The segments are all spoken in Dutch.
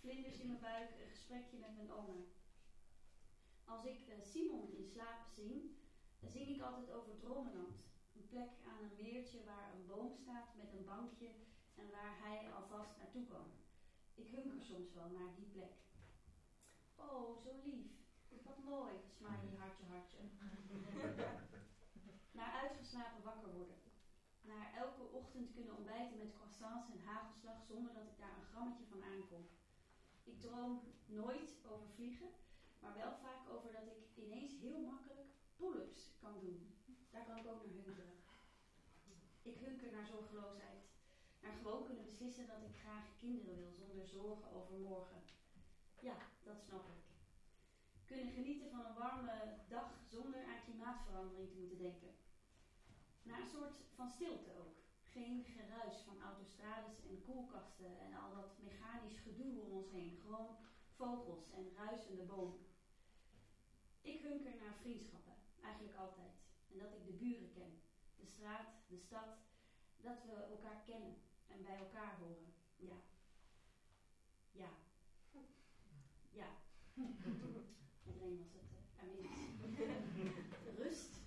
vlinders in mijn buik, een gesprekje met mijn oma. Als ik uh, Simon in slaap zing, dan zing ik altijd over Dromenland. Een plek aan een meertje waar een boom staat met een bankje en waar hij alvast naartoe kan. Ik hunker soms wel naar die plek. Oh, zo lief. Wat mooi, smiley hartje hartje. naar uitgeslapen wakker worden. Naar elke ochtend kunnen ontbijten met croissants en hagelslag zonder dat ik daar een grammetje van aankom. Ik droom nooit over vliegen, maar wel vaak over dat ik ineens heel makkelijk pull-ups kan doen. Daar kan ik ook naar hunkeren. Ik hunker naar zorgeloosheid. Naar gewoon kunnen beslissen dat ik graag kinderen wil zonder zorgen over morgen. Ja, dat snap ik. Kunnen genieten van een warme dag zonder aan klimaatverandering te moeten denken. Naar een soort van stilte ook. Geen geruis van autostrades en koelkasten en al dat mechanisch gedoe om ons heen. Gewoon vogels en ruisende bomen. Ik hunker naar vriendschappen, eigenlijk altijd. En dat ik de buren ken, de straat, de stad, dat we elkaar kennen en bij elkaar horen. Ja. Ja. Ja. Iedereen was het uh, Rust.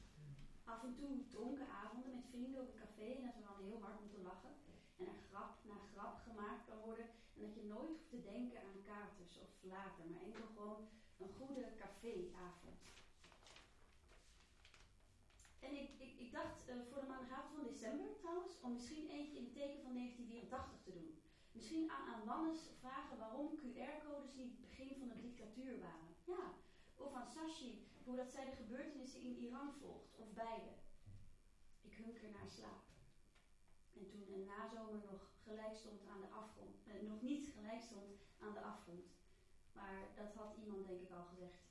Af en toe dronken avonden met vrienden op een café en dat we dan heel hard moeten lachen. En er grap na grap gemaakt kan En dat je nooit hoeft te denken aan katers of later, maar enkel gewoon een goede caféavond. En ik, ik, ik dacht uh, voor de maandagavond van december trouwens, om misschien eentje in het teken van 1984 te doen. Misschien aan, aan vragen waarom QR-codes niet het begin van de dictatuur waren. Ja, of aan Sashi, hoe dat zij de gebeurtenissen in Iran volgt, of beide. Ik hunker naar slaap. En toen een nazomer nog gelijk stond aan de afgrond, eh, nog niet gelijk stond aan de afgrond. Maar dat had iemand denk ik al gezegd.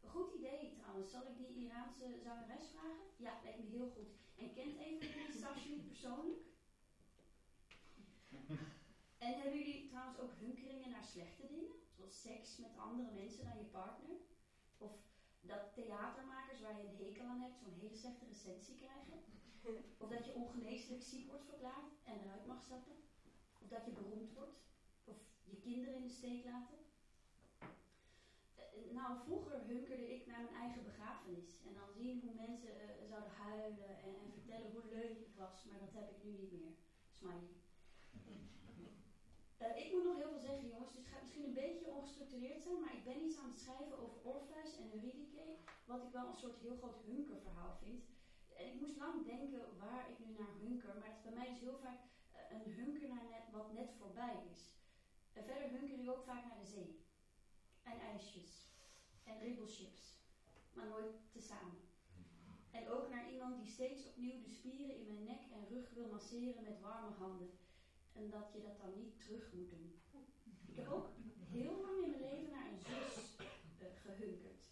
Een goed idee trouwens. Zal ik die Iraanse zangeres vragen? Ja, lijkt me heel goed. En kent een van jullie Sashi persoonlijk? En hebben jullie trouwens ook hunkeringen naar slechte dingen? Zoals seks met andere mensen dan je partner? Of dat theatermakers waar je een hekel aan hebt zo'n hele slechte recensie krijgen? Of dat je ongeneeslijk ziek wordt verklaard en eruit mag stappen? Of dat je beroemd wordt? Of je kinderen in de steek laten? Eh, nou, vroeger hunkerde ik naar mijn eigen begrafenis. En dan zien hoe mensen uh, zouden huilen en, en, vertellen hoe leuk ik was. Maar dat heb ik nu niet meer. Smiley. Uh, ik moet nog heel veel zeggen, jongens. Dus het gaat misschien een beetje ongestructureerd zijn. Maar ik ben iets aan het schrijven over Orpheus en Eurydice. Wat ik wel een soort heel groot hunkerverhaal vind. En ik moest lang denken waar ik nu naar hunker. Maar het is bij mij dus heel vaak een hunker naar wat net voorbij is. En verder hunker ik ook vaak naar de zee en ijsjes en ribbelchips, maar nooit tezamen. En ook naar iemand die steeds opnieuw de spieren in mijn nek en rug wil masseren met warme handen. En dat je dat dan niet terug moet doen. Ik heb ook heel lang in mijn leven naar een zus uh, gehunkerd.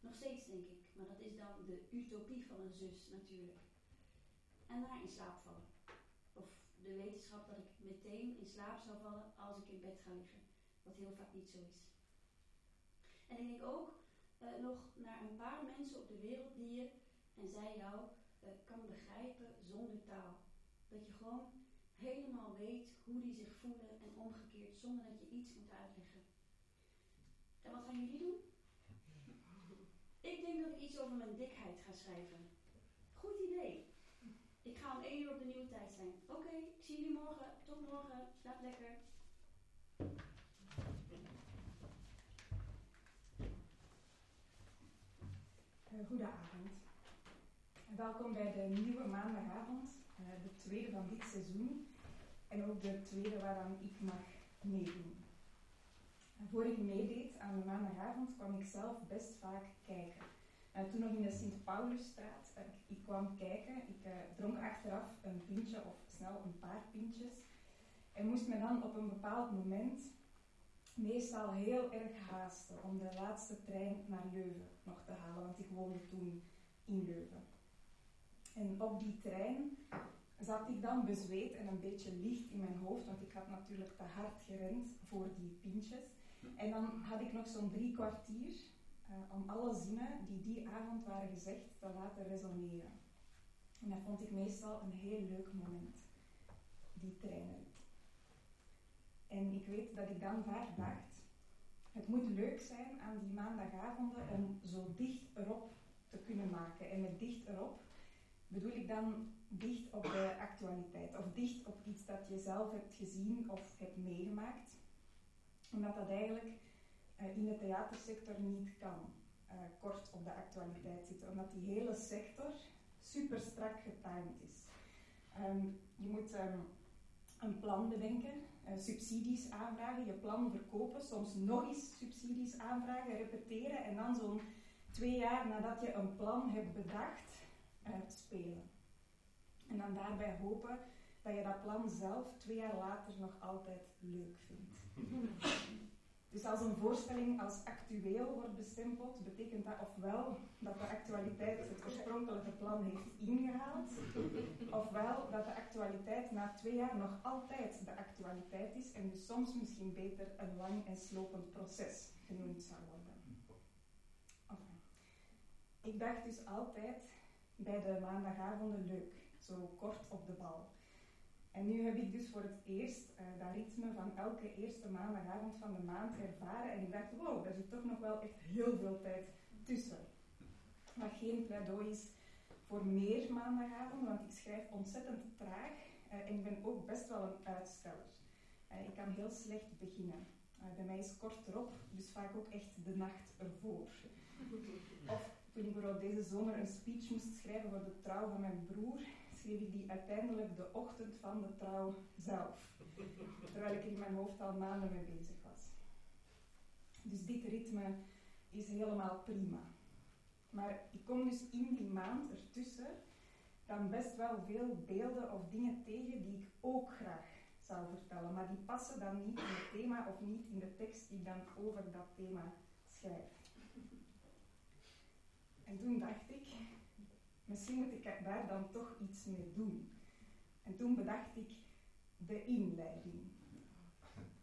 Nog steeds denk ik, maar dat is dan de utopie van een zus natuurlijk. En daar in slaap vallen. Of de wetenschap dat ik meteen in slaap zou vallen als ik in bed ga liggen. Wat heel vaak niet zo is. En ik denk ook uh, nog naar een paar mensen op de wereld die je en zij jou uh, kan begrijpen zonder taal. Dat je gewoon helemaal weet hoe die zich voelen en omgekeerd zonder dat je iets moet uitleggen. En wat gaan jullie doen? Ik denk dat ik iets over mijn dikheid ga schrijven. Goed idee. Ik ga om één uur op de nieuwe tijd zijn. Oké, ik zie jullie morgen. Tot morgen. Slaap lekker. Uh, goedenavond. Welkom bij de nieuwe maandagavond, uh, de tweede van dit seizoen en ook de tweede waaraan ik mag meedoen. En voor ik meedeed aan de maandagavond kwam ik zelf best vaak kijken. Uh, toen nog in de Sint-Paulusstraat, ik, ik kwam kijken, ik dronk achteraf een pintje of snel een paar pintjes en moest me dan op een bepaald moment meestal heel erg haasten om de laatste trein naar Leuven nog te halen, want ik woonde toen in Leuven. En op die trein zat ik dan bezweet en een beetje licht in mijn hoofd, want ik had natuurlijk te hard gerend voor die pintjes. En dan had ik nog zo'n drie kwartier om alle zinnen die die avond waren gezegd te laten resoneren. En dat vond ik meestal een heel leuk moment, die treinrit. En ik weet dat ik dan vaak dacht, het moet leuk zijn aan die maandagavonden om zo dicht erop te kunnen maken. En met dicht erop bedoel ik dan dicht op de actualiteit of dicht op iets dat je zelf hebt gezien of hebt meegemaakt. Omdat dat eigenlijk uh, in de theatersector niet kan, uh, kort op de actualiteit zitten. Omdat die hele sector super strak getimed is. Um, je moet um, een plan bedenken, uh, subsidies aanvragen, je plan verkopen, soms nog eens subsidies aanvragen, repeteren en dan zo'n twee jaar nadat je een plan hebt bedacht, uitspelen. En dan daarbij hopen dat je dat plan zelf twee jaar later nog altijd leuk vindt. Dus als een voorstelling als actueel wordt bestempeld, betekent dat ofwel dat de actualiteit het oorspronkelijke plan heeft ingehaald, ofwel dat de actualiteit na twee jaar nog altijd de actualiteit is en dus soms misschien beter een lang en slopend proces genoemd zou worden. Ik dacht dus altijd bij de maandagavonden leuk, zo kort op de bal. En nu heb ik dus voor het eerst uh, dat ritme van elke eerste maandagavond van de maand ervaren. En ik dacht, wow, daar zit toch nog wel echt heel veel tijd tussen. Maar geen pleidooi is voor meer maandagavonden, want ik schrijf ontzettend traag. Uh, en ik ben ook best wel een uitsteller. Uh, ik kan heel slecht beginnen. bij mij is kort erop, dus vaak ook echt de nacht ervoor. Of toen ik bijvoorbeeld deze zomer een speech moest schrijven voor de trouw van mijn broer, schreef ik die uiteindelijk de ochtend van de trouw zelf. Terwijl ik er in mijn hoofd al maanden mee bezig was. Dus dit ritme is helemaal prima. Maar ik kom dus in die maand ertussen dan best wel veel beelden of dingen tegen die ik ook graag zou vertellen. Maar die passen dan niet in het thema of niet in de tekst die ik dan over dat thema schrijf. En toen dacht ik, misschien moet ik daar dan toch iets mee doen. En toen bedacht ik de inleiding.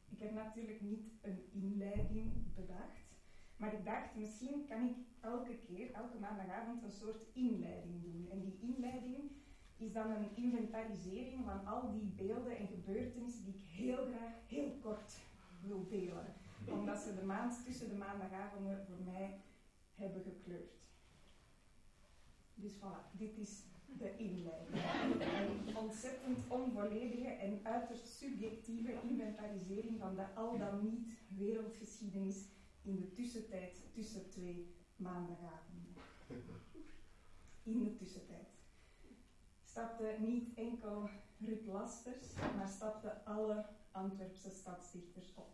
Ik heb natuurlijk niet een inleiding bedacht, maar ik dacht, misschien kan ik elke keer, elke maandagavond, een soort inleiding doen. En die inleiding is dan een inventarisering van al die beelden en gebeurtenissen die ik heel graag heel kort wil delen. Omdat ze de maand tussen de maandagavonden voor mij hebben gekleurd. Dus voilà, dit is de inleiding. Een ontzettend onvolledige en uiterst subjectieve inventarisering van de al dan niet wereldgeschiedenis in de tussentijd tussen twee maandagavonden. In de tussentijd stapte niet enkel Ruud Lasters, maar stapten alle Antwerpse stadsdichters op,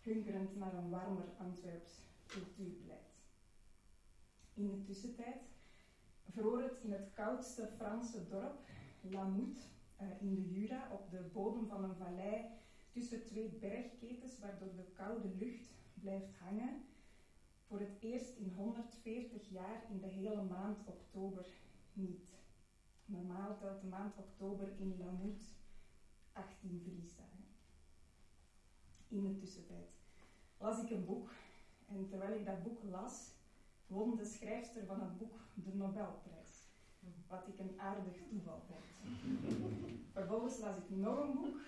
hunkerend naar een warmer Antwerps cultuurbeleid. In de tussentijd vroor het in het koudste Franse dorp, Lamout, uh, in de Jura, op de bodem van een vallei tussen twee bergketens, waardoor de koude lucht blijft hangen, voor het eerst in 140 jaar in de hele maand oktober niet. Normaal telt de maand oktober in Lamout 18 vriesdagen. In de tussentijd las ik een boek en terwijl ik dat boek las, won de schrijfster van het boek de Nobelprijs. Wat ik een aardig toeval vond. Vervolgens las ik nog een boek,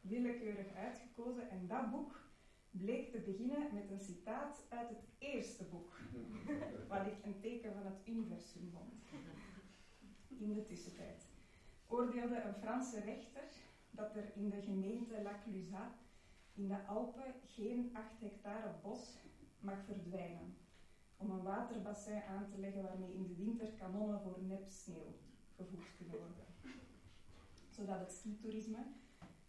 willekeurig uitgekozen, en dat boek bleek te beginnen met een citaat uit het eerste boek, wat ik een teken van het universum vond. In de tussentijd oordeelde een Franse rechter dat er in de gemeente La Clusaz in de Alpen geen 8 hectare bos mag verdwijnen om een waterbassin aan te leggen waarmee in de winter kanonnen voor nep sneeuw gevoegd kunnen worden. Zodat het skitoerisme,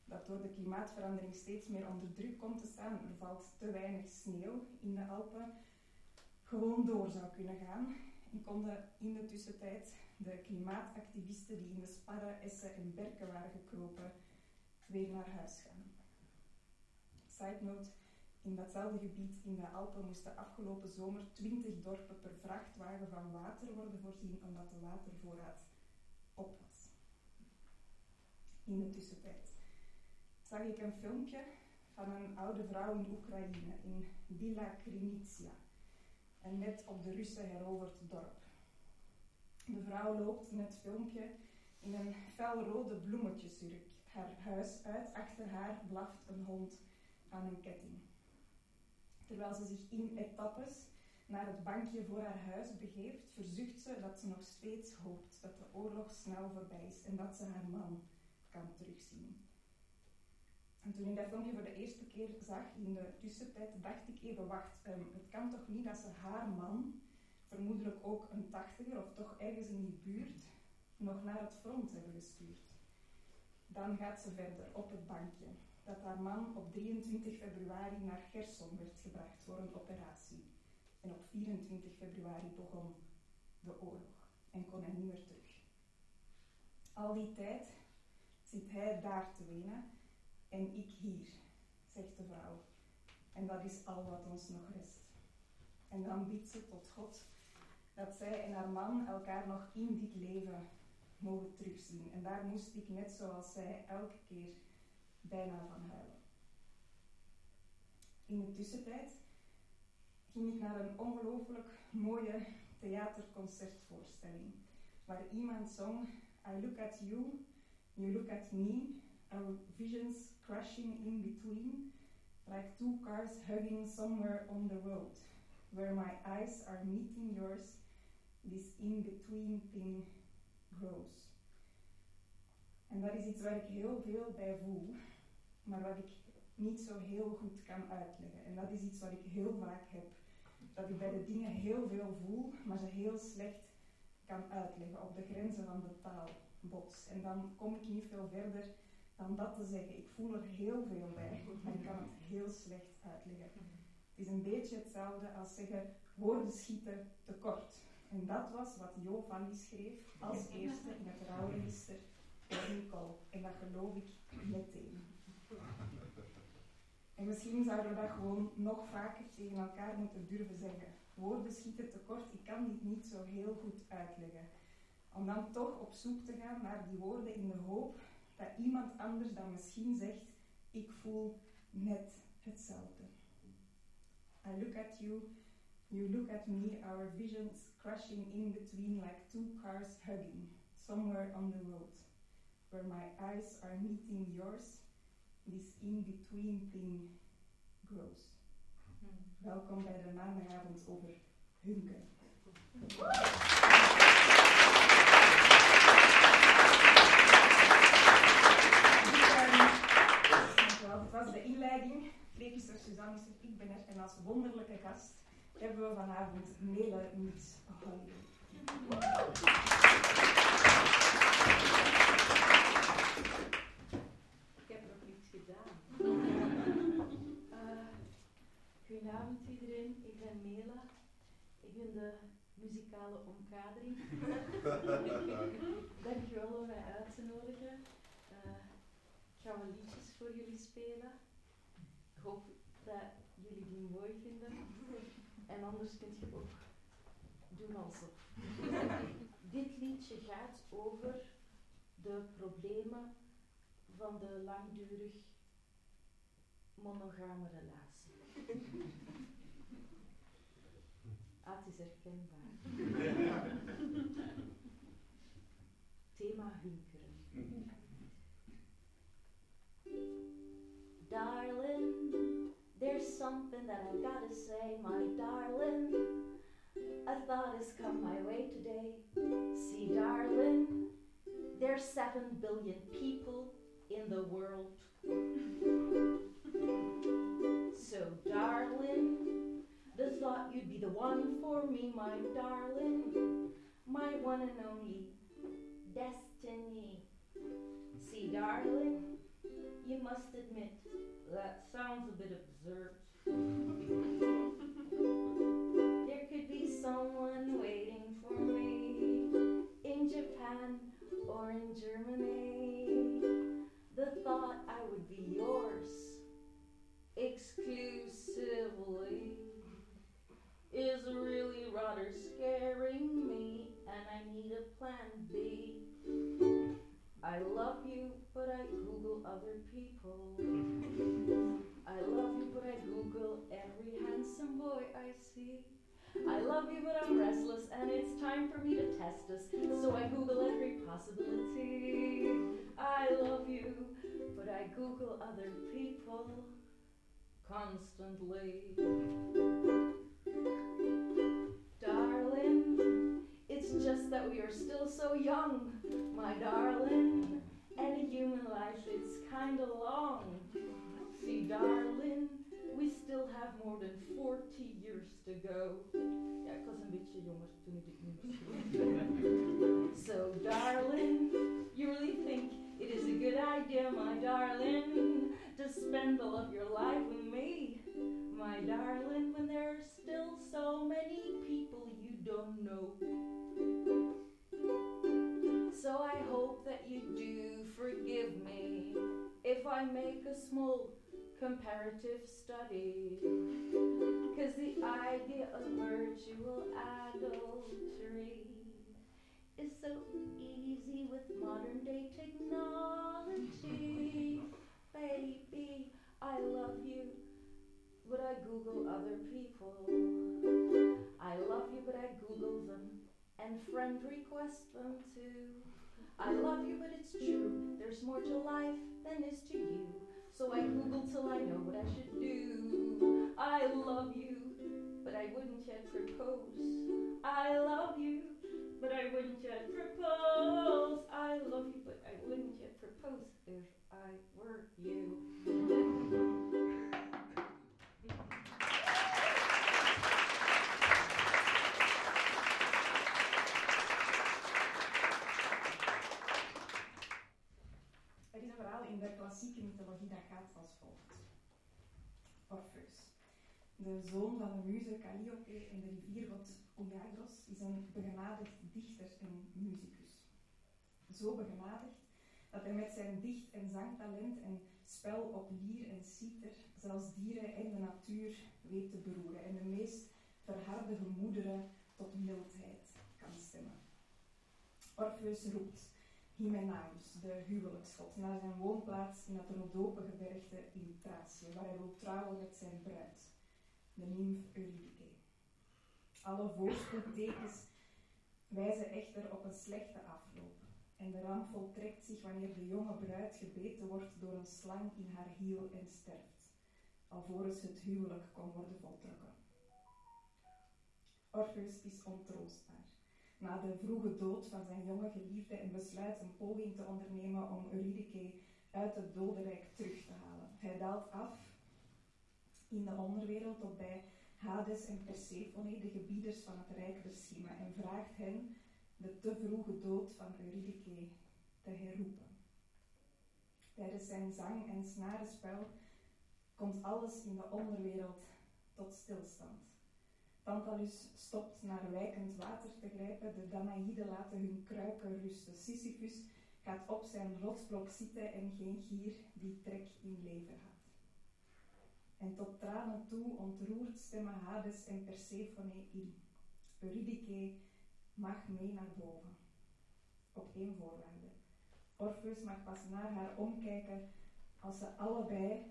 dat door de klimaatverandering steeds meer onder druk komt te staan, er valt te weinig sneeuw in de Alpen, gewoon door zou kunnen gaan. En konden in de tussentijd de klimaatactivisten die in de Sparren, Essen en Berken waren gekropen, weer naar huis gaan. Side note, in datzelfde gebied in de Alpen moesten afgelopen zomer 20 dorpen per vrachtwagen van water worden voorzien omdat de watervoorraad op was. In de tussentijd zag ik een filmpje van een oude vrouw in Oekraïne, in Bila Krinitsia. en net op de Russen heroverd dorp. De vrouw loopt in het filmpje in een felrode bloemetjesjurk haar huis uit. Achter haar blaft een hond aan een ketting. Terwijl ze zich in etappes naar het bankje voor haar huis begeeft, verzucht ze dat ze nog steeds hoopt dat de oorlog snel voorbij is en dat ze haar man kan terugzien. En toen ik dat filmpje voor de eerste keer zag in de tussentijd, dacht ik even, wacht, um, het kan toch niet dat ze haar man, vermoedelijk ook een tachtiger of toch ergens in die buurt, nog naar het front hebben gestuurd. Dan gaat ze verder op het bankje dat haar man op 23 februari naar Gerson werd gebracht voor een operatie. En op 24 februari begon de oorlog en kon hij niet meer terug. Al die tijd zit hij daar te wenen en ik hier, zegt de vrouw. En dat is al wat ons nog rest. En dan biedt ze tot God dat zij en haar man elkaar nog in dit leven mogen terugzien. En daar moest ik, net zoals zij, elke keer bijna van huilen. In de tussentijd ging ik naar een ongelooflijk mooie theaterconcertvoorstelling, waar iemand zong I look at you, you look at me, our visions crashing in between, like two cars hugging somewhere on the road, where my eyes are meeting yours, this in-between thing grows. En dat is iets waar ik heel veel bij voel, maar wat ik niet zo heel goed kan uitleggen. En dat is iets wat ik heel vaak heb. Dat ik bij de dingen heel veel voel, maar ze heel slecht kan uitleggen, op de grenzen van de taal bots. En dan kom ik niet veel verder dan dat te zeggen. Ik voel er heel veel bij, maar ik kan het heel slecht uitleggen. Het is een beetje hetzelfde als zeggen, woorden schieten tekort. En dat was wat Jo schreef als eerste in het rouwregister voor Nicole. En dat geloof ik meteen. En misschien zouden we dat gewoon nog vaker tegen elkaar moeten durven zeggen. Woorden schieten tekort, ik kan dit niet zo heel goed uitleggen. Om dan toch op zoek te gaan naar die woorden in de hoop dat iemand anders dan misschien zegt, ik voel net hetzelfde. I look at you, you look at me, our visions crashing in between like two cars hugging, somewhere on the road, where my eyes are meeting yours this in-between thing grows. Hmm. Welkom bij de maandagavond over hunken. Het was de inleiding. Preekster Suzanne is ik ben er en als wonderlijke gast hebben we vanavond Mele Niets Holly. Goedenavond iedereen, ik ben Mela. Ik ben de muzikale omkadering. Dankjewel om mij uit te nodigen. Uh, ik ga wat liedjes voor jullie spelen. Ik hoop dat jullie die mooi vinden. En anders kunt je ook doen alsof. Dit liedje gaat over de problemen van de langdurig monogame relatie. Het is herkenbaar. Thema hunkeren. Darling, there's something that I gotta say, my darling. A thought has come my way today. See, darling, there's seven billion people in the world. So, darling, the thought you'd be the one for me, my darling, my one and only destiny. See, darling, you must admit that sounds a bit absurd. there could be someone waiting for me in Japan or in Germany. The thought I would be yours really rather scaring me, and I need a plan B. I love you, but I Google other people. I love you, but I Google every handsome boy I see. I love you, but I'm restless, and it's time for me to test us. So I Google every possibility. I love you, but I Google other people constantly. Darling, it's just that we are still so young, my darling. And a human life is kinda long. See, darling, we still have more than 40 years to go. Ja, ik was een beetje jonger toen ik dit nummer so, darling, you really think it is a good idea, my darling, to spend all of your life with me, my darling, when there are still so many people you don't know. So I hope that you do forgive me if I make a small comparative study. Cause the idea of virtual adultery is so easy with modern day technology. Baby, I love you, but I Google other people. I love you, but I Google them and friend request them too. I love you, but it's true. There's more to life than is to you. So I Google till I know what I should do. I love you, but I wouldn't yet propose. I love you, but I wouldn't yet propose. I love you, but I wouldn't yet propose if I were you. In de klassieke mythologie dat gaat als volgt. Orpheus. De zoon van de muze Calliope en de riviergod Oiagros is een begenadigd dichter en muzikus. Zo begenadigd dat hij met zijn dicht- en zangtalent en spel op lier en citer zelfs dieren en de natuur weet te beroeren en de meest verharde gemoederen tot mildheid kan stemmen. Orpheus roept Hymenaeus, de huwelijksgod, naar zijn woonplaats in het Rhodope-gebergte in Thracië, waar hij wil trouwen met zijn bruid, de nymf Eurydice. Alle voorspoedtekens wijzen echter op een slechte afloop. En de ramp voltrekt zich wanneer de jonge bruid gebeten wordt door een slang in haar hiel en sterft, alvorens het huwelijk kon worden voltrokken. Orpheus is ontroostbaar na de vroege dood van zijn jonge geliefde en besluit een poging te ondernemen om Eurydice uit het dodenrijk terug te halen. Hij daalt af in de onderwereld tot bij Hades en Persephone, de gebieders van het rijk der en vraagt hen de te vroege dood van Eurydice te herroepen. Tijdens zijn zang- en snarenspel komt alles in de onderwereld tot stilstand. Tantalus stopt naar wijkend water te grijpen, de Danaïden laten hun kruiken rusten. Sisyphus gaat op zijn rotsblok zitten en geen gier die trek in lever had. En tot tranen toe ontroerd stemmen Hades en Persephone in. Eurydice mag mee naar boven. Op één voorwaarde. Orpheus mag pas naar haar omkijken als ze allebei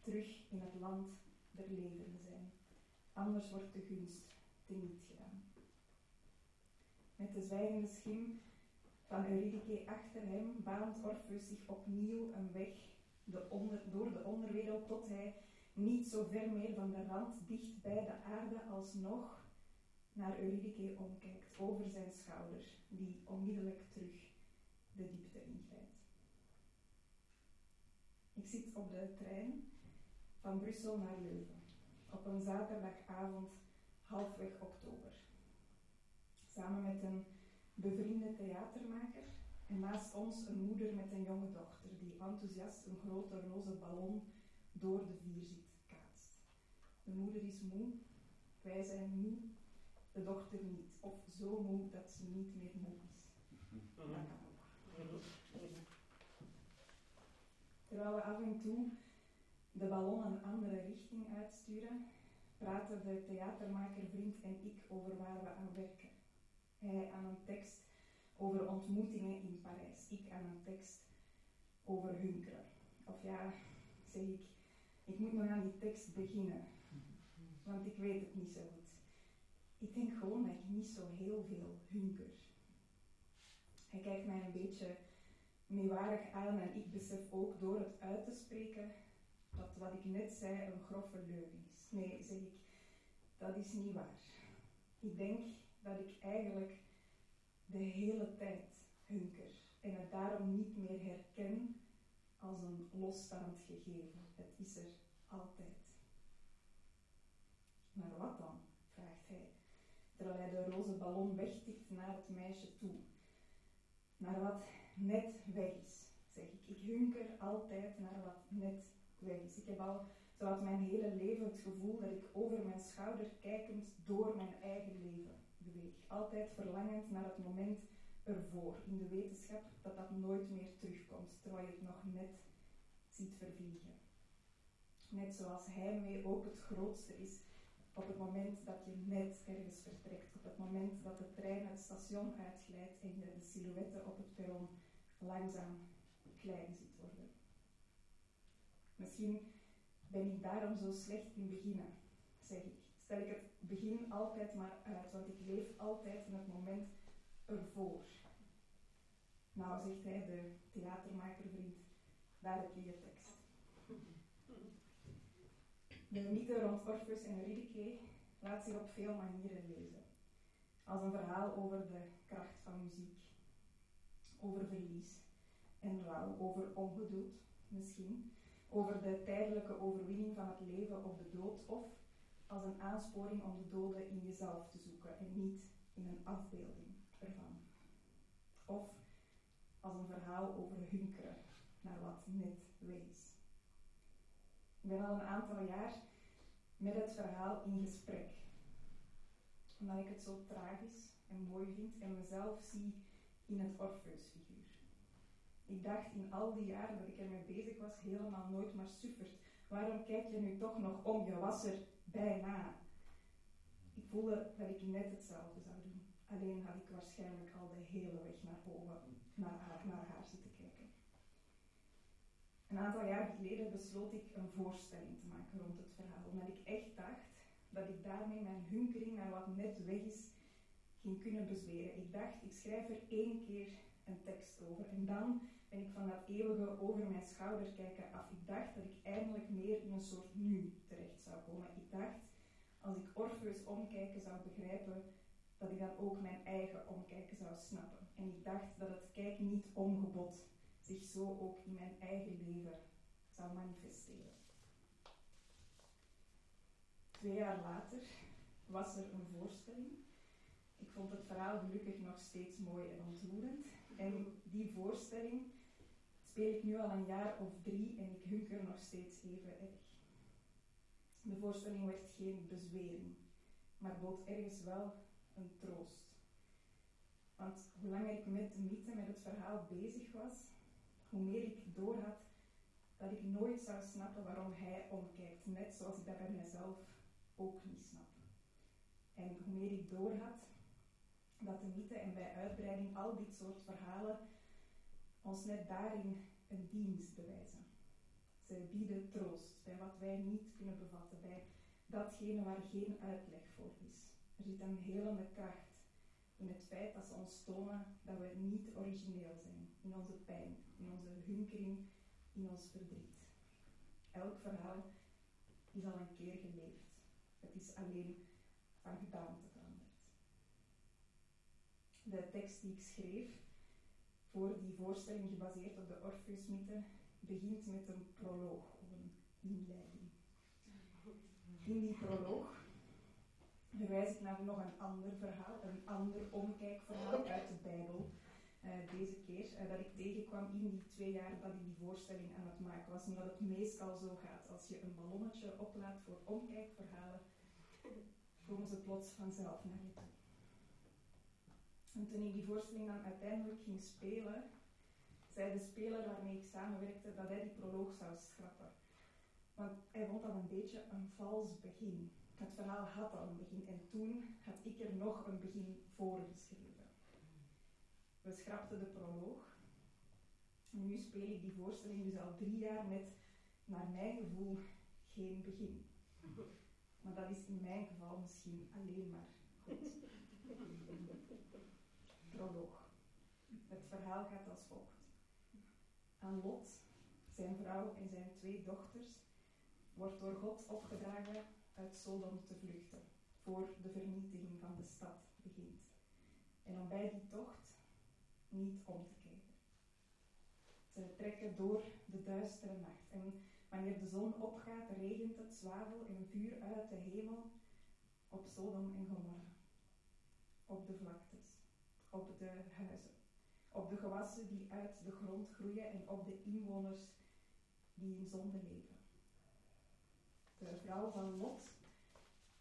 terug in het land der levenden zijn. Anders wordt de gunst teniet gedaan. Met de zwijgende schim van Eurydice achter hem baant Orpheus zich opnieuw een weg door de onderwereld tot hij niet zo ver meer van de rand dicht bij de aarde alsnog naar Eurydice omkijkt over zijn schouder, die onmiddellijk terug de diepte ingrijpt. Ik zit op de trein van Brussel naar Leuven op een zaterdagavond halfweg oktober. Samen met een bevriende theatermaker en naast ons een moeder met een jonge dochter die enthousiast een grote roze ballon door de vierzit kaatst. De moeder is moe, wij zijn moe, de dochter niet. Of zo moe dat ze niet meer moe is. Dat kan ook. Terwijl we af en toe de ballon een andere richting uitsturen, praten de theatermaker, vriend en ik over waar we aan werken. Hij aan een tekst over ontmoetingen in Parijs, ik aan een tekst over hunkeren. Of ja, zeg ik, ik moet nog aan die tekst beginnen, want ik weet het niet zo goed. Ik denk gewoon dat ik niet zo heel veel hunker. Hij kijkt mij een beetje meewarig aan en ik besef ook door het uit te spreken dat wat ik net zei een grove leugen is. Nee, zeg ik, dat is niet waar. Ik denk dat ik eigenlijk de hele tijd hunker en het daarom niet meer herken als een losstaand gegeven. Het is er altijd. Maar wat dan? vraagt hij, terwijl hij de roze ballon wegtikt naar het meisje toe. Naar wat net weg is, zeg ik. Ik hunker altijd naar wat net Ik heb al zowat mijn hele leven het gevoel dat ik over mijn schouder kijkend door mijn eigen leven beweeg. Altijd verlangend naar het moment ervoor, in de wetenschap dat dat nooit meer terugkomt, terwijl je het nog net ziet vervliegen. Net zoals heimwee ook het grootste is op het moment dat je net ergens vertrekt, op het moment dat de trein het station uitglijdt en je de silhouetten op het perron langzaam klein ziet worden. Misschien ben ik daarom zo slecht in beginnen, zeg ik. Stel ik het begin altijd maar uit, want ik leef altijd in het moment ervoor. Nou, zegt hij, de theatermakervriend, daar heb je je tekst. De mythe rond Orpheus en Eurydice laat zich op veel manieren lezen. Als een verhaal over de kracht van muziek, over verlies en rouw, over ongeduld misschien, over de tijdelijke overwinning van het leven op de dood of als een aansporing om de doden in jezelf te zoeken en niet in een afbeelding ervan. Of als een verhaal over hunkeren naar wat net wees. Ik ben al een aantal jaar met het verhaal in gesprek. Omdat ik het zo tragisch en mooi vind en mezelf zie in het Orpheus-figuur. Ik dacht in al die jaren dat ik ermee bezig was helemaal nooit maar suffert. Waarom kijk je nu toch nog om? Je was er bijna. Ik voelde dat ik net hetzelfde zou doen. Alleen had ik waarschijnlijk al de hele weg naar boven naar haar, naar haar zitten kijken. Een aantal jaar geleden besloot ik een voorstelling te maken rond het verhaal, omdat ik echt dacht dat ik daarmee mijn hunkering naar wat net weg is ging kunnen bezweren. Ik dacht, ik schrijf er één keer een tekst over en dan ben ik van dat eeuwige over mijn schouder kijken af. Ik dacht dat ik eindelijk meer in een soort nu terecht zou komen. Ik dacht, als ik Orpheus omkijken zou begrijpen, dat ik dan ook mijn eigen omkijken zou snappen. En ik dacht dat het kijk niet omgebod zich zo ook in mijn eigen leven zou manifesteren. Twee jaar later was er een voorstelling. Ik vond het verhaal gelukkig nog steeds mooi en ontroerend. En die voorstelling speel ik nu al een jaar of drie en ik hunker nog steeds even erg. De voorstelling werd geen bezwering, maar bood ergens wel een troost. Want hoe langer ik met de mythe, met het verhaal bezig was, hoe meer ik doorhad dat ik nooit zou snappen waarom hij omkijkt, net zoals ik dat bij mezelf ook niet snap. En hoe meer ik doorhad dat de mythe en bij uitbreiding al dit soort verhalen ons net daarin een dienst bewijzen. Ze bieden troost bij wat wij niet kunnen bevatten, bij datgene waar geen uitleg voor is. Er zit een helende kracht in het feit dat ze ons tonen dat we niet origineel zijn in onze pijn, in onze hunkering, in ons verdriet. Elk verhaal is al een keer geleefd. Het is alleen van gedaante. De tekst die ik schreef voor die voorstelling gebaseerd op de Orpheus-mythe begint met een proloog of een inleiding. In die proloog verwijs ik naar nog een ander verhaal, een ander omkijkverhaal uit de Bijbel. Uh, deze keer uh, dat ik tegenkwam in die twee jaar dat ik die voorstelling aan het maken was. Omdat het meestal zo gaat, als je een ballonnetje oplaat voor omkijkverhalen, komen ze plots vanzelf naar je toe. En toen ik die voorstelling dan uiteindelijk ging spelen, zei de speler waarmee ik samenwerkte dat hij die proloog zou schrappen. Want hij vond dat een beetje een vals begin. Het verhaal had al een begin en toen had ik er nog een begin voor geschreven. We schrapten de proloog. En nu speel ik die voorstelling dus al drie jaar met, naar mijn gevoel, geen begin. Maar dat is in mijn geval misschien alleen maar Goed. Het verhaal gaat als volgt. Aan Lot, zijn vrouw en zijn twee dochters wordt door God opgedragen uit Sodom te vluchten, voor de vernietiging van de stad begint. En om bij die tocht niet om te kijken. Ze trekken door de duistere nacht. En wanneer de zon opgaat, regent het zwavel en vuur uit de hemel op Sodom en Gomorra. Op de vlaktes, op de huizen, op de gewassen die uit de grond groeien en op de inwoners die in zonde leven. De vrouw van Lot,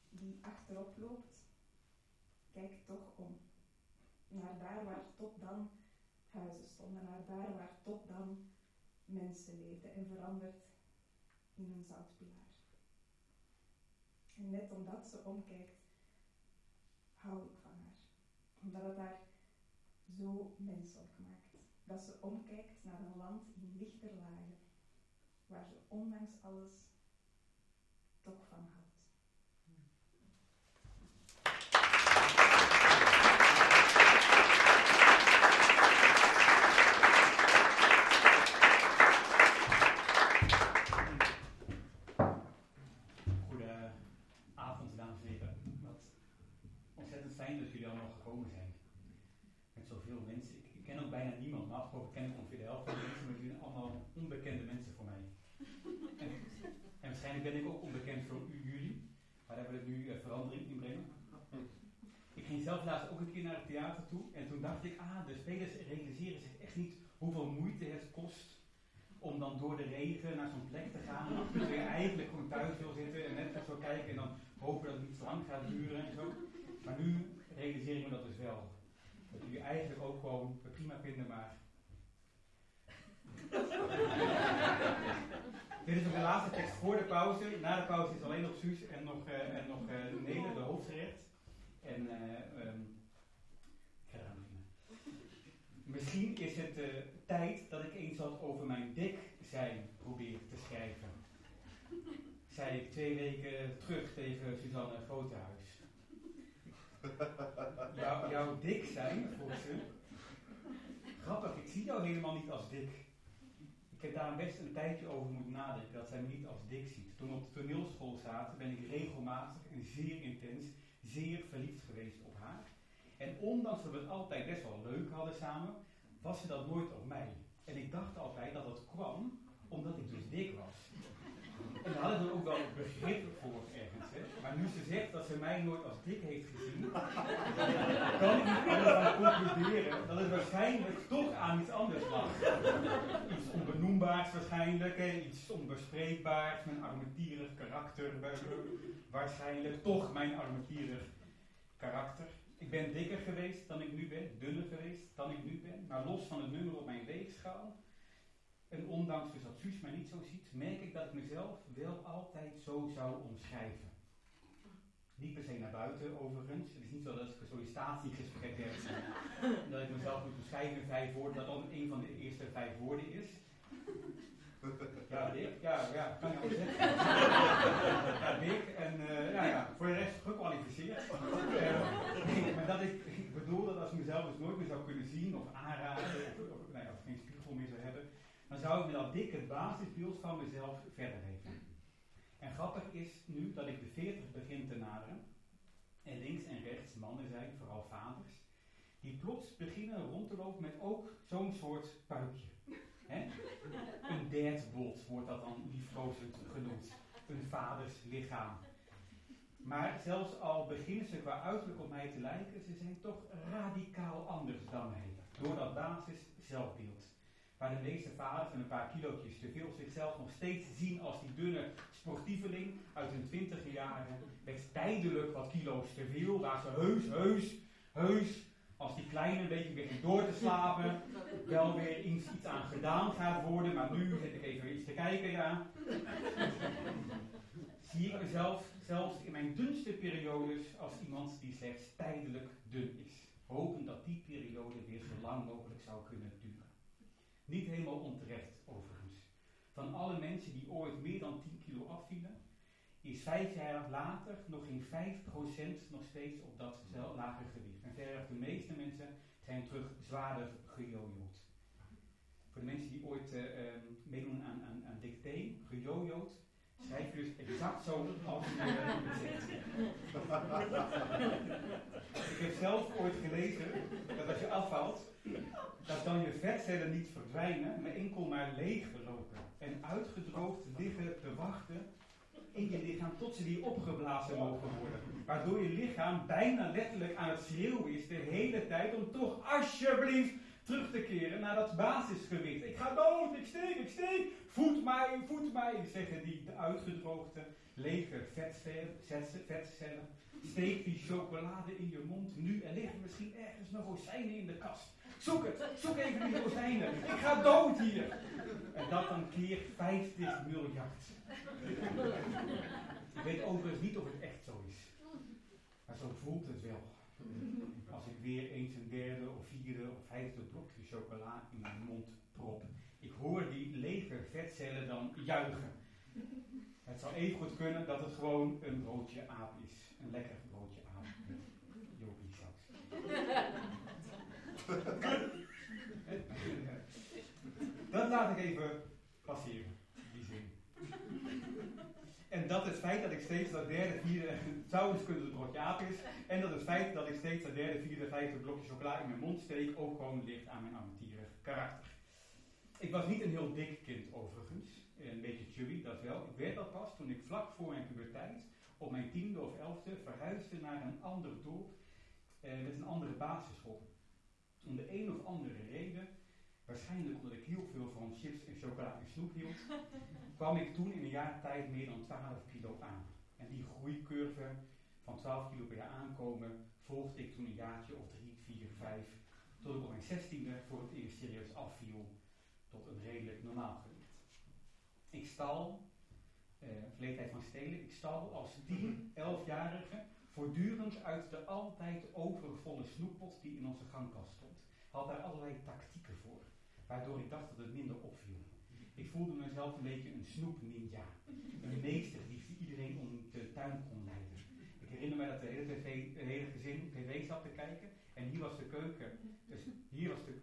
die achterop loopt, kijkt toch om. Naar daar waar tot dan huizen stonden, naar daar waar tot dan mensen leefden en verandert in een zoutpilaar. En net omdat ze omkijkt, hou ik van haar. Omdat het haar zo menselijk maakt. Dat ze omkijkt naar een land in lichter lagen, waar ze ondanks alles toch van houdt. Goedenavond, dames en heren. Wat ontzettend fijn dat jullie allemaal gekomen zijn. Met zoveel mensen. Ik, ik ken ook bijna niemand. Normaal gesproken ken ik ongeveer de helft van de mensen, maar jullie zijn allemaal onbekende mensen voor mij. En, en waarschijnlijk ben ik ook onbekend voor u, jullie. Maar daar wil ik nu uh, verandering in brengen. Ik ging zelf laatst ook een keer naar het theater toe. En toen dacht ik, ah, de spelers realiseren zich niet hoeveel moeite het kost om dan door de regen naar zo'n plek te gaan. En je eigenlijk gewoon thuis wil zitten en net zo kijken en dan hopen dat het niet te lang gaat duren en zo. Maar nu realiseer ik me dat dus wel. Dat jullie eigenlijk ook gewoon prima vinden, maar. Dit is ook de laatste tekst voor de pauze. Na de pauze is alleen nog Suus en nog, uh, en nog uh, Nele, de hoofdgerecht. En uh, um, Misschien is het uh, tijd dat ik eens wat over mijn dik zijn probeer te schrijven. Zei ik twee weken terug tegen Suzanne Grotehuis. Jou, jouw dik zijn, vroeg ze. Grappig, ik zie jou helemaal niet als dik. Ik heb daar best een tijdje over moeten nadenken dat zij me niet als dik ziet. Toen we op de toneelschool zaten, ben ik regelmatig en zeer intens, zeer verliefd geweest op haar. En ondanks dat we het altijd best wel leuk hadden samen, was ze dat nooit op mij. En ik dacht altijd dat dat kwam omdat ik dus dik was. En daar hadden we ook wel begrip voor ergens. Hè. Maar nu ze zegt dat ze mij nooit als dik heeft gezien, kan ik niet anders concluderen dat het waarschijnlijk toch aan iets anders lag. Iets onbenoembaars waarschijnlijk, iets onbespreekbaars, mijn armetierig karakter waarschijnlijk, toch mijn armetierig karakter. Ik ben dikker geweest dan ik nu ben, dunner geweest dan ik nu ben, maar los van het nummer op mijn weegschaal. En ondanks dus dat Suus mij niet zo ziet, merk ik dat ik mezelf wel altijd zo zou omschrijven. Niet per se naar buiten overigens. Het is niet zo dat ik een sollicitatiegesprek heb. dat ik mezelf moet beschrijven in vijf woorden, dat dan een van de eerste vijf woorden is. Ja, dik. Ja, ja, kan je al zeggen. Ja, dik. En uh, ja, ja, voor de rest gekwalificeerd. Uh, maar dat ik, ik bedoel dat als ik mezelf dus nooit meer zou kunnen zien of aanraden, of, of, geen spiegel meer zou hebben, dan zou ik met dat dikke basisbeeld van mezelf verder leven. En grappig is nu dat ik de 40 begin te naderen. En links en rechts mannen zijn, vooral vaders, die plots beginnen rond te lopen met ook zo'n soort paruikje. Hè? Een dadbot wordt dat dan liefkozend genoemd. Een vaders lichaam. Maar zelfs al beginnen ze qua uiterlijk op mij te lijken, ze zijn toch radicaal anders dan mij. Door dat basis zelfbeeld. Waar de meeste vaders met een paar kilootjes te veel zichzelf nog steeds zien als die dunne sportieveling uit hun twintige jaren. Met tijdelijk wat kilo's te veel, waar ze heus, heus, heus als die kleine een beetje begint door te slapen, wel weer iets, iets aan gedaan gaat worden, maar nu zit ik even iets te kijken, ja. Zie ik mezelf zelfs in mijn dunste periodes als iemand die slechts tijdelijk dun is. Hopen dat die periode weer zo lang mogelijk zou kunnen duren. Niet helemaal onterecht overigens. Van alle mensen die ooit meer dan 10 kilo afvielen, is vijf jaar later nog geen 5% nog steeds op dat lage gewicht. En verder de meeste mensen zijn terug zwaarder gejojoed. Voor de mensen die ooit uh, meedoen aan, aan, aan dicté, schrijf je dus exact zo als je uh, zegt. Ik heb zelf ooit gelezen dat als je afvalt, dat dan je vetcellen niet verdwijnen, maar enkel maar leeglopen en uitgedroogd liggen te wachten in je lichaam tot ze weer opgeblazen mogen worden. Waardoor je lichaam bijna letterlijk aan het schreeuwen is de hele tijd om toch alsjeblieft terug te keren naar dat basisgewicht. Ik ga dood, ik steek, ik steek, voed mij, voed mij, zeggen die uitgedroogde, lege vetcellen. Steek die chocolade in je mond nu. Er liggen misschien ergens nog rozijnen in de kast. Zoek het, zoek even die rozijnen. Ik ga dood hier. En dat dan keer 50 miljard. Ik weet overigens niet of het echt zo is. Maar zo voelt het wel. Als ik weer eens een derde of vierde of vijfde blokje chocola in mijn mond prop. Ik hoor die lege vetcellen dan juichen. Het zou even goed kunnen dat het gewoon een broodje aap is. Een lekker broodje aap yogi saus. Dat laat ik even passeren, die zin. En dat het feit dat ik steeds dat derde, vierde, zou eens kunnen het broodje aap is. En dat het feit dat ik steeds dat derde, vierde, vijfde blokje chocola in mijn mond steek ook gewoon ligt aan mijn avonturig karakter. Ik was niet een heel dik kind overigens. Een beetje chubby, dat wel. Ik werd dat pas toen ik vlak voor mijn puberteit op mijn tiende of elfde verhuisde naar een ander dorp eh, met een andere basisschool. Om de een of andere reden, waarschijnlijk omdat ik heel veel van chips en chocola en snoep hield, kwam ik toen in een jaar tijd meer dan 12 kilo aan. En die groeicurve van 12 kilo per jaar aankomen volgde ik toen een jaartje of 3, 4, 5, tot ik op mijn zestiende voor het eerst serieus afviel tot een redelijk normaal gewicht. Ik stal, uh, van stelen, ik stal als 10, 11-jarige voortdurend uit de altijd overvolle snoeppot die in onze gangkast stond. Had daar allerlei tactieken voor, waardoor ik dacht dat het minder opviel. Ik voelde mezelf een beetje een snoepninja. Een meester die iedereen om de tuin kon leiden. Ik herinner me dat de hele, TV, hele gezin tv zat te kijken. En hier was de keuken. Dus hier was de,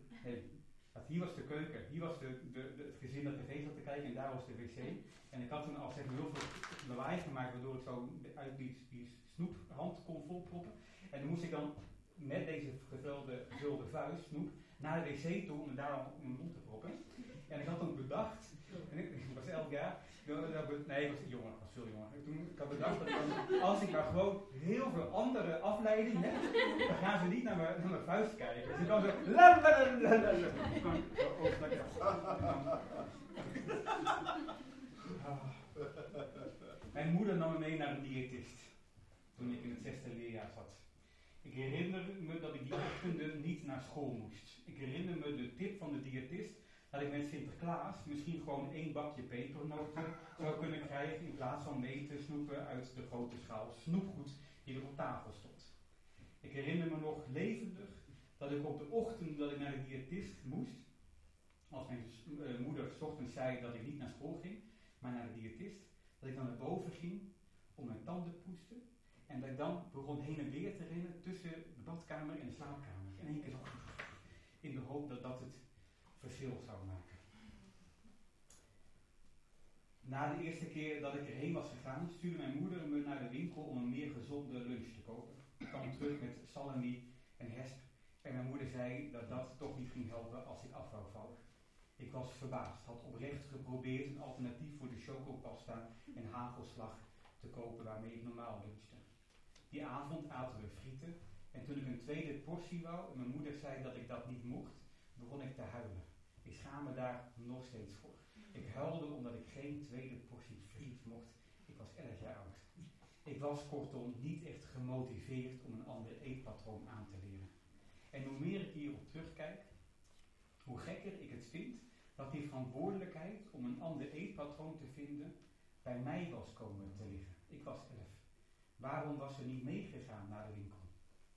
dat hier was de keuken. Hier was de, het gezin dat tv zat te kijken. En daar was de wc. En ik had toen al zeg heel veel lawaai gemaakt. Waardoor ik zo uit die, die snoephand kon volproppen. En dan moest ik dan met deze gevulde, gevulde vuist, snoep, naar de wc toe om daar in mijn mond te proppen. En ik had toen bedacht, en ik, was elk jaar, nee, ik was jonger, ik was veel jonger. Toen, ik had bedacht dat dan, als ik maar gewoon heel veel andere afleiding heb, dan gaan ze niet naar mijn, naar mijn vuist kijken. Dus ik kan zo, la la la la. Ik kan Mijn moeder nam me mee naar een diëtist toen ik in het zesde leerjaar zat. Ik herinner me dat ik die ochtenden niet naar school moest. Ik herinner me de tip van de diëtist dat ik met Sinterklaas misschien gewoon één bakje pepernoten zou kunnen krijgen in plaats van mee te snoepen uit de grote schaal snoepgoed die er op tafel stond. Ik herinner me nog levendig dat ik op de ochtend dat ik naar de diëtist moest, als mijn uh, moeder ochtends zei dat ik niet naar school ging, maar naar de diëtist, dat ik dan naar boven ging om mijn tanden te poetsen en dat ik dan begon heen en weer te rennen tussen de badkamer en de slaapkamer. In één keer zo. In de hoop dat dat het verschil zou maken. Na de eerste keer dat ik erheen was gegaan, stuurde mijn moeder me naar de winkel om een meer gezonde lunch te kopen. Ik kwam terug met salami en hesp. En mijn moeder zei dat dat toch niet ging helpen als ik af. Ik was verbaasd, had oprecht geprobeerd een alternatief voor de chocopasta en hagelslag te kopen waarmee ik normaal lunchte. Die avond aten we frieten en toen ik een tweede portie wou en mijn moeder zei dat ik dat niet mocht, begon ik te huilen. Ik schaam me daar nog steeds voor. Ik huilde omdat ik geen tweede portie friet mocht. Ik was erg jaar oud. Ik was kortom niet echt gemotiveerd om een ander eetpatroon aan te leren. En hoe meer ik hierop terugkijk, hoe gekker ik het vind dat die verantwoordelijkheid om een ander eetpatroon te vinden bij mij was komen te liggen. Ik was elf. Waarom was ze niet meegegaan naar de winkel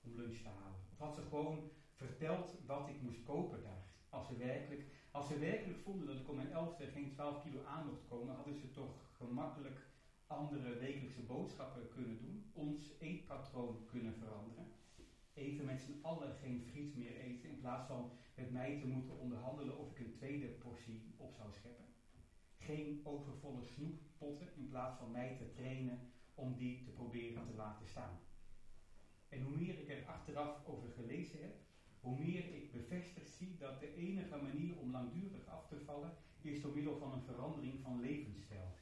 om lunch te halen? Of had ze gewoon verteld wat ik moest kopen daar? Als ze werkelijk, als ze werkelijk vonden dat ik om mijn elfde geen 12 kilo aan mocht komen, hadden ze toch gemakkelijk andere wekelijkse boodschappen kunnen doen, ons eetpatroon kunnen veranderen. Even met z'n allen geen friet meer eten, in plaats van met mij te moeten onderhandelen of ik een tweede portie op zou scheppen. Geen overvolle snoeppotten, in plaats van mij te trainen om die te proberen te laten staan. En hoe meer ik er achteraf over gelezen heb, hoe meer ik bevestigd zie dat de enige manier om langdurig af te vallen is door middel van een verandering van levensstijl.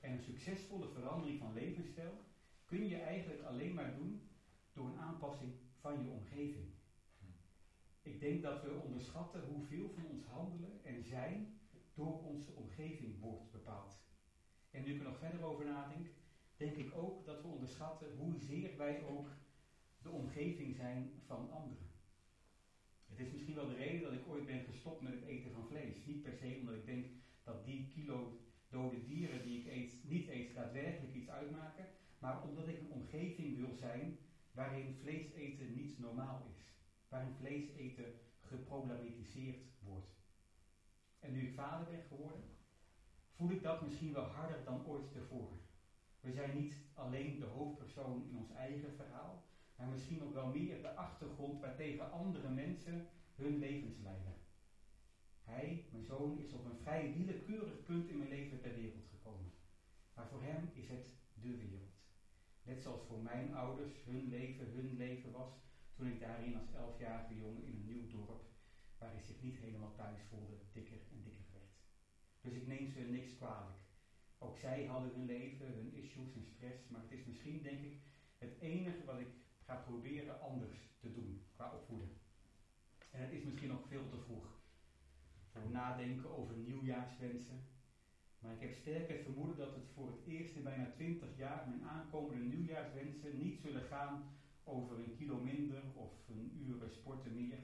En een succesvolle verandering van levensstijl kun je eigenlijk alleen maar doen door een aanpassing van je omgeving. Ik denk dat we onderschatten hoeveel van ons handelen en zijn door onze omgeving wordt bepaald. En nu ik er nog verder over nadenk, denk ik ook dat we onderschatten hoezeer wij ook de omgeving zijn van anderen. Het is misschien wel de reden dat ik ooit ben gestopt met het eten van vlees. Niet per se omdat ik denk dat die kilo dode dieren die ik eet, niet eet, daadwerkelijk iets uitmaken. Maar omdat ik een omgeving wil zijn waarin vlees eten niet normaal is. Waarin vlees eten geproblematiseerd wordt. En nu ik vader ben geworden, voel ik dat misschien wel harder dan ooit tevoren. We zijn niet alleen de hoofdpersoon in ons eigen verhaal, maar misschien ook wel meer de achtergrond waartegen andere mensen hun levens leiden. Hij, mijn zoon, is op een vrij willekeurig punt in mijn leven ter wereld gekomen. Maar voor hem is het de wereld. Net zoals voor mijn ouders hun leven hun leven was, toen ik daarin als elfjarige jongen in een nieuw dorp, waar hij zich niet helemaal thuis voelde, dikker en dikker werd. Dus ik neem ze niks kwalijk. Ook zij hadden hun leven, hun issues en stress, maar het is misschien, denk ik, het enige wat ik ga proberen anders te doen qua opvoeden. En het is misschien ook veel te vroeg voor nadenken over nieuwjaarswensen. Maar ik heb sterk het vermoeden dat het voor het eerst in bijna 20 jaar mijn aankomende nieuwjaarswensen niet zullen gaan over een kilo minder of een uur sporten meer,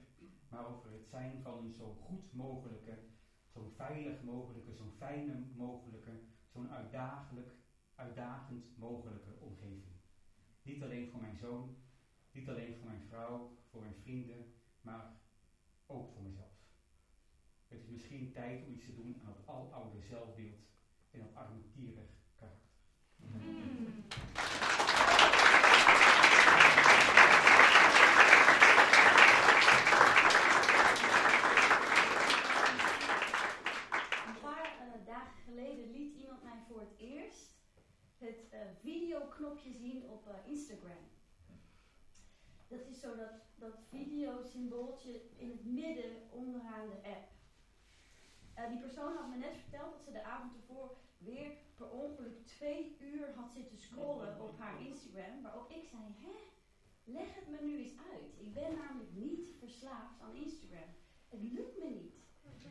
maar over het zijn van een zo goed mogelijke, zo veilig mogelijke, zo fijne mogelijke, zo'n uitdagelijk, uitdagend mogelijke omgeving. Niet alleen voor mijn zoon, niet alleen voor mijn vrouw, voor mijn vrienden, maar ook voor mezelf. Het is misschien tijd om iets te doen aan het aloude zelfbeeld en dat armetierig karakter. Een paar uh, dagen geleden liet iemand mij voor het eerst het uh, videoknopje zien op uh, Instagram. Dat is zo dat, dat video-symbooltje in het midden onderaan de app. Uh, die persoon had me net verteld dat ze de avond ervoor weer per ongeluk twee uur had zitten scrollen op haar Instagram. Waarop ik zei, hè, leg het me nu eens uit. Ik ben namelijk niet verslaafd aan Instagram. Het lukt me niet.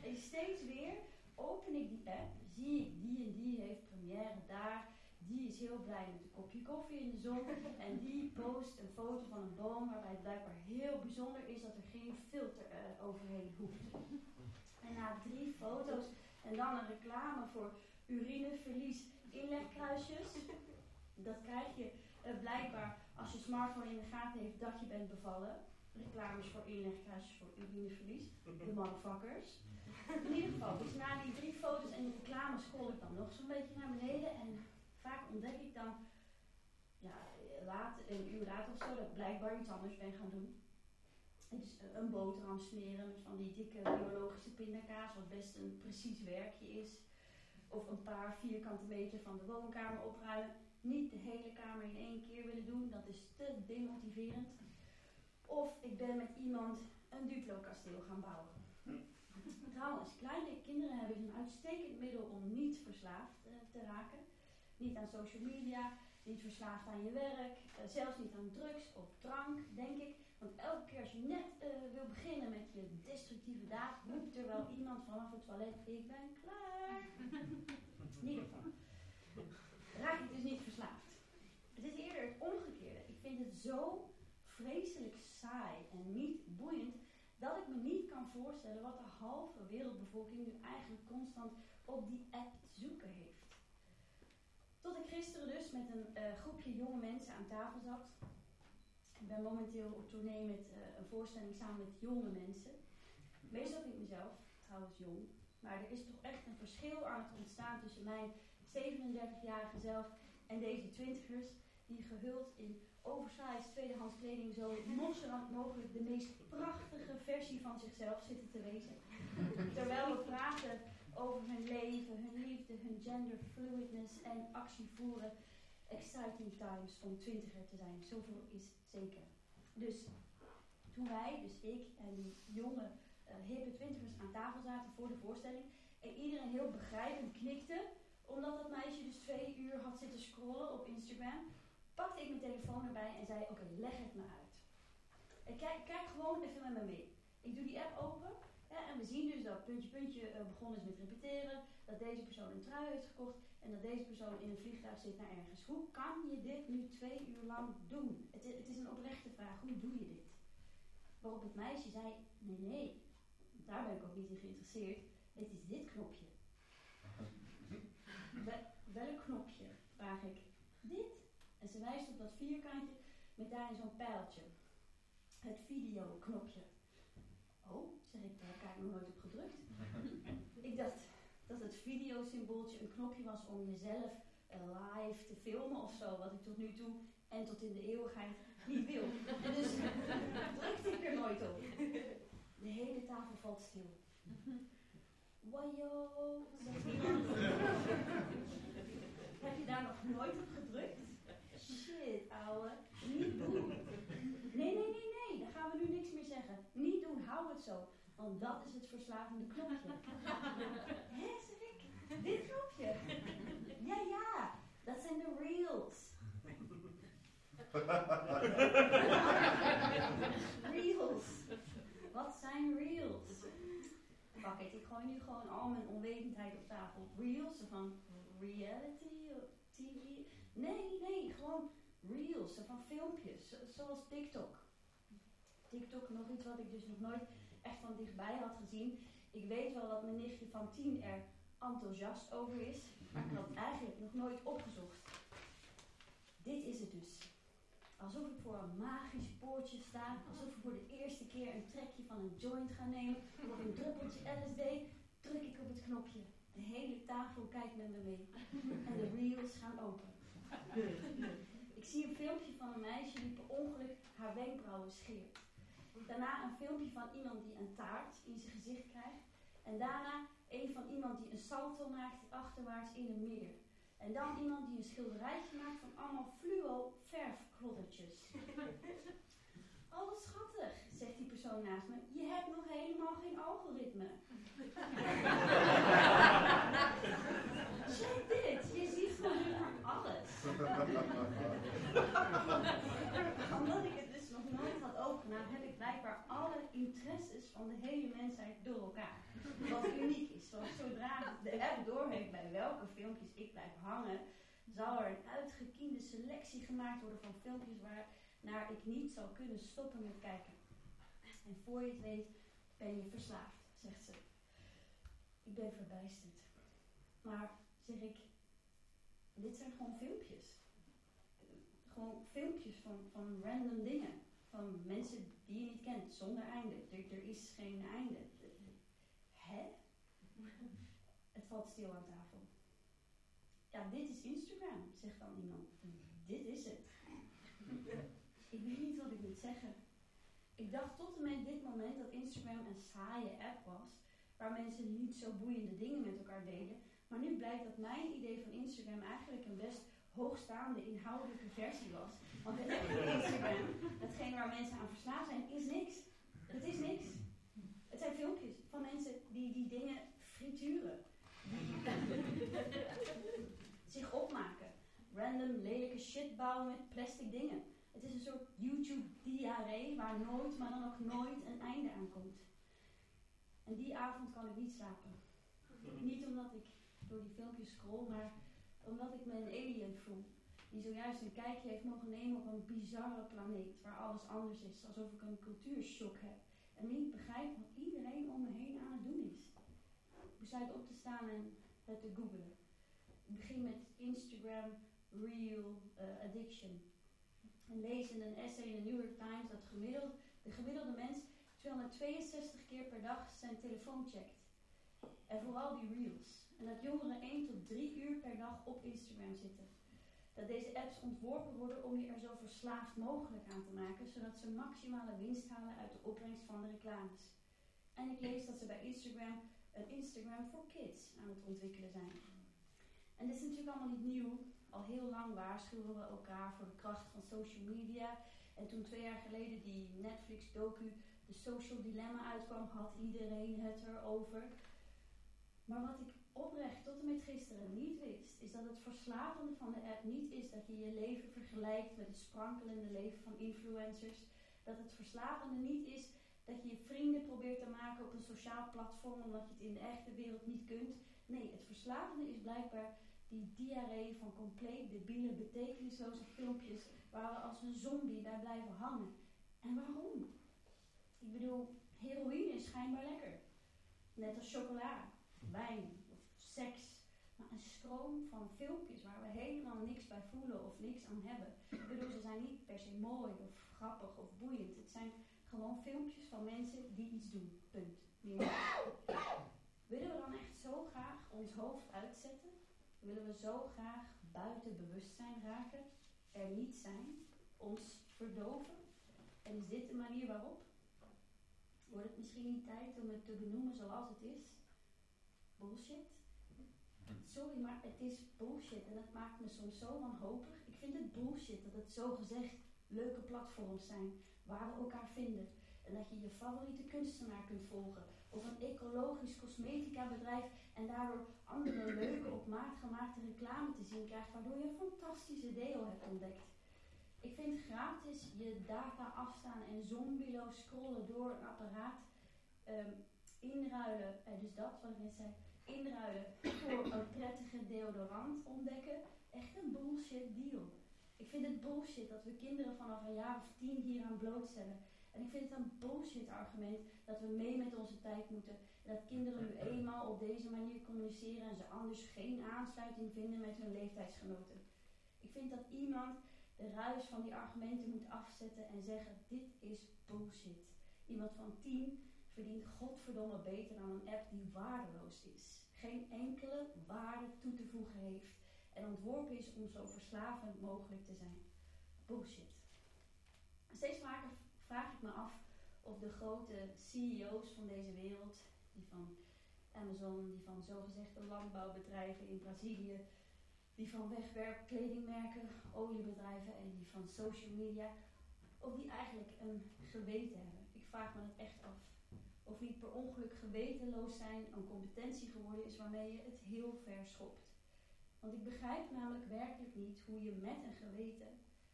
En steeds weer open ik die app, zie ik die en die heeft première daar. Die is heel blij met een kopje koffie in de zon. En die post een foto van een boom waarbij het blijkbaar heel bijzonder is dat er geen filter uh, overheen hoeft. En na drie foto's en dan een reclame voor urineverlies inlegkruisjes. Dat krijg je uh, blijkbaar als je smartphone in de gaten heeft dat je bent bevallen. Reclames voor inlegkruisjes voor urineverlies. De motherfuckers. In ieder geval, dus na die drie foto's en de reclame scroll ik dan nog zo'n beetje naar beneden. En vaak ontdek ik dan, ja, laat, een uur later of zo, dat ik blijkbaar iets anders ben gaan doen. Dus een boterham smeren met van die dikke biologische pindakaas, wat best een precies werkje is. Of een paar vierkante meter van de woonkamer opruimen. Niet de hele kamer in één keer willen doen, dat is te demotiverend. Of ik ben met iemand een duplo-kasteel gaan bouwen. Trouwens, kleine kinderen hebben een uitstekend middel om niet verslaafd uh, te raken. Niet aan social media, niet verslaafd aan je werk, uh, zelfs niet aan drugs of drank, denk ik. Want elke keer als je net uh, wil beginnen met je destructieve daad, roept er wel iemand vanaf het toilet: Ik ben klaar. In ieder geval. Raak ik dus niet verslaafd. Het is eerder het omgekeerde. Ik vind het zo vreselijk saai en niet boeiend dat ik me niet kan voorstellen wat de halve wereldbevolking nu eigenlijk constant op die app zoeken heeft. Gisteren dus met een uh, groepje jonge mensen aan tafel zat. Ik ben momenteel op tournee met uh, een voorstelling samen met jonge mensen. Meestal vind ik mezelf trouwens jong. Maar er is toch echt een verschil aan het ontstaan tussen mijn 37-jarige zelf En deze twintigers, die gehuld in oversized tweedehands kleding zo nonchalant mogelijk de meest prachtige versie van zichzelf zitten te wezen. Terwijl we praten over hun leven, hun liefde, hun gender fluidness en actie voeren. Exciting times om twintiger te zijn, zoveel is zeker. Dus toen wij, dus ik en die jonge uh, hippe twintigers aan tafel zaten voor de voorstelling en iedereen heel begrijpend knikte, omdat dat meisje dus twee uur had zitten scrollen op Instagram, pakte ik mijn telefoon erbij en zei: Oké, leg het me uit. En kijk, kijk gewoon even met me mee. Ik doe die app open en we zien dus dat puntje puntje uh, begonnen is met repeteren, dat deze persoon een trui heeft gekocht en dat deze persoon in een vliegtuig zit naar ergens. Hoe kan je dit nu twee uur lang doen? Het, het is een oprechte vraag. Hoe doe je dit? Waarop het meisje zei: Nee, nee, daar ben ik ook niet in geïnteresseerd. Het is dit knopje. welk knopje? Vraag ik. Dit. En ze wijst op dat vierkantje met daarin zo'n pijltje. Het videoknopje. Oh, zeg ik, daar heb ik nog nooit op gedrukt. ik dacht dat het videosymbooltje een knopje was om jezelf uh, live te filmen of zo, wat ik tot nu toe en tot in de eeuwigheid niet wil. Dus drukte ik er nooit op. De hele tafel valt stil. Wajo, zegt iemand. Heb je daar nog nooit op gedrukt? Shit, ouwe. Niet doen. Nee, nee, nee, nee. Dan gaan we nu niks meer zeggen. Niet doen, hou het zo. Want dat is het verslavende knopje. Hé, zeg ik? Dit knopje? Ja, ja. Dat zijn de reels. reels. Wat zijn reels? Fuck it, ik gooi nu gewoon al mijn onwetendheid op tafel. Reels van reality, TV. Nee, nee, gewoon reels van filmpjes, zoals TikTok. TikTok, nog iets wat ik dus nog nooit echt van dichtbij had gezien. Ik weet wel dat mijn nichtje van tien er enthousiast over is, maar ik had eigenlijk nog nooit opgezocht. Dit is het dus. Alsof ik voor een magisch poortje sta, alsof ik voor de eerste keer een trekje van een joint ga nemen, of een druppeltje LSD, druk ik op het knopje. De hele tafel kijkt met me mee. En de reels gaan open. Ik zie een filmpje van een meisje die per ongeluk haar wenkbrauwen scheert. Daarna een filmpje van iemand die een taart in zijn gezicht krijgt. En daarna een van iemand die een salto maakt achterwaarts in een meer. En dan iemand die een schilderijtje maakt van allemaal fluo verfkloddertjes. Oh, schattig, zegt die persoon naast me. Je hebt nog helemaal geen algoritme. Check dit, je ziet gewoon alles. Omdat ik het dus nog nooit opengedaan, heb ik blijkbaar alle interesses van de hele mensheid door elkaar. Wat uniek is, want zodra de app doorheeft bij welke filmpjes ik blijf hangen, zal er een uitgekiende selectie gemaakt worden van filmpjes waar naar ik niet zal kunnen stoppen met kijken. En voor je het weet ben je verslaafd, zegt ze. Ik ben verbijsterd. Maar zeg ik, dit zijn gewoon filmpjes. Gewoon filmpjes van, van random dingen. Van mensen die je niet kent, zonder einde. Er, er is geen einde. Hè? Het valt stil aan tafel. Ja, dit is Instagram, zegt dan iemand. Dit is het. Ik weet niet wat ik moet zeggen. Ik dacht tot en met dit moment dat Instagram een saaie app was, waar mensen niet zo boeiende dingen met elkaar deden. Maar nu blijkt dat mijn idee van Instagram eigenlijk een best hoogstaande inhoudelijke versie was. Want het echte Instagram, hetgeen waar mensen aan verslaafd zijn, is niks. Het is niks. Het zijn filmpjes van mensen die die dingen frituren. zich opmaken. Random lelijke shit bouwen met plastic dingen. Het is een soort YouTube-diarree waar nooit, maar dan ook nooit een einde aan komt. En die avond kan ik niet slapen. Niet omdat ik door die filmpjes scroll, maar omdat ik me een alien voel. Die zojuist een kijkje heeft mogen nemen op een bizarre planeet waar alles anders is. Alsof ik een cultuurshock heb. En niet begrijp wat iedereen om me heen aan het doen is. Ik besluit op te staan en het te googlen. Ik begin met Instagram Real uh, Addiction en lees in een essay in de New York Times dat gemiddeld, de gemiddelde mens 262 keer per dag zijn telefoon checkt. En vooral die reels. En dat jongeren 1 tot 3 uur per dag op Instagram zitten. dat deze apps ontworpen worden om je er zo verslaafd mogelijk aan te maken, zodat ze maximale winst halen uit de opbrengst van de reclames. En ik lees dat ze bij Instagram een Instagram for Kids aan het ontwikkelen zijn. En dit is natuurlijk allemaal niet nieuw. Al heel lang waarschuwen we elkaar voor de kracht van social media. En toen twee jaar geleden die Netflix-docu The Social Dilemma uitkwam, had iedereen het erover. Maar wat ik oprecht tot en met gisteren niet wist, is dat het verslavende van de app niet is dat je je leven vergelijkt met het sprankelende leven van influencers. Dat het verslavende niet is dat je je vrienden probeert te maken op een sociaal platform omdat je het in de echte wereld niet kunt. Nee, het verslavende is blijkbaar die diarree van compleet debiele, betekenisloze filmpjes waar we als een zombie bij blijven hangen. En waarom? Ik bedoel, heroïne is schijnbaar lekker. Net als chocola, wijn of seks. Maar een stroom van filmpjes waar we helemaal niks bij voelen of niks aan hebben. Bedoel, ze zijn niet per se mooi of grappig of boeiend. Het zijn gewoon filmpjes van mensen die iets doen. Punt. Willen we dan echt zo graag ons hoofd uitzetten? Willen we zo graag buiten bewustzijn raken? Er niet zijn? Ons verdoven? En is dit de manier waarop? Wordt het misschien niet tijd om het te benoemen zoals het is? Bullshit? Sorry, maar het is bullshit en dat maakt me soms zo wanhopig. Ik vind het bullshit dat het zo gezegd leuke platforms zijn waar we elkaar vinden. En dat je je favoriete kunstenaar kunt volgen. Of een ecologisch cosmetica bedrijf en daardoor andere leuke op maat gemaakte reclame te zien krijgt, waardoor je een fantastische deel hebt ontdekt. Ik vind gratis je data afstaan en zombieloos scrollen door een apparaat um, inruilen, eh, dus dat wat ik zei, inruilen voor een prettige deodorant ontdekken, echt een bullshit deal. Ik vind het bullshit dat we kinderen vanaf een jaar of tien hier aan blootstellen. En ik vind het een bullshit argument dat we mee met onze tijd moeten. En dat kinderen nu eenmaal op deze manier communiceren en ze anders geen aansluiting vinden met hun leeftijdsgenoten. Ik vind dat iemand de ruis van die argumenten moet afzetten en zeggen: dit is bullshit. Iemand van tien verdient godverdomme beter dan een app die waardeloos is. Geen enkele waarde toe te voegen heeft en ontworpen is om zo verslavend mogelijk te zijn. Bullshit. Steeds vaker vraag ik me af of de grote CEO's van deze wereld, die van Amazon, die van zogezegde landbouwbedrijven in Brazilië, die van wegwerpkledingmerken, oliebedrijven en die van social media, of die eigenlijk een geweten hebben. Ik vraag me het echt af. Of niet per ongeluk gewetenloos zijn een competentie geworden is waarmee je het heel ver schopt. Want ik begrijp namelijk werkelijk niet hoe je met een geweten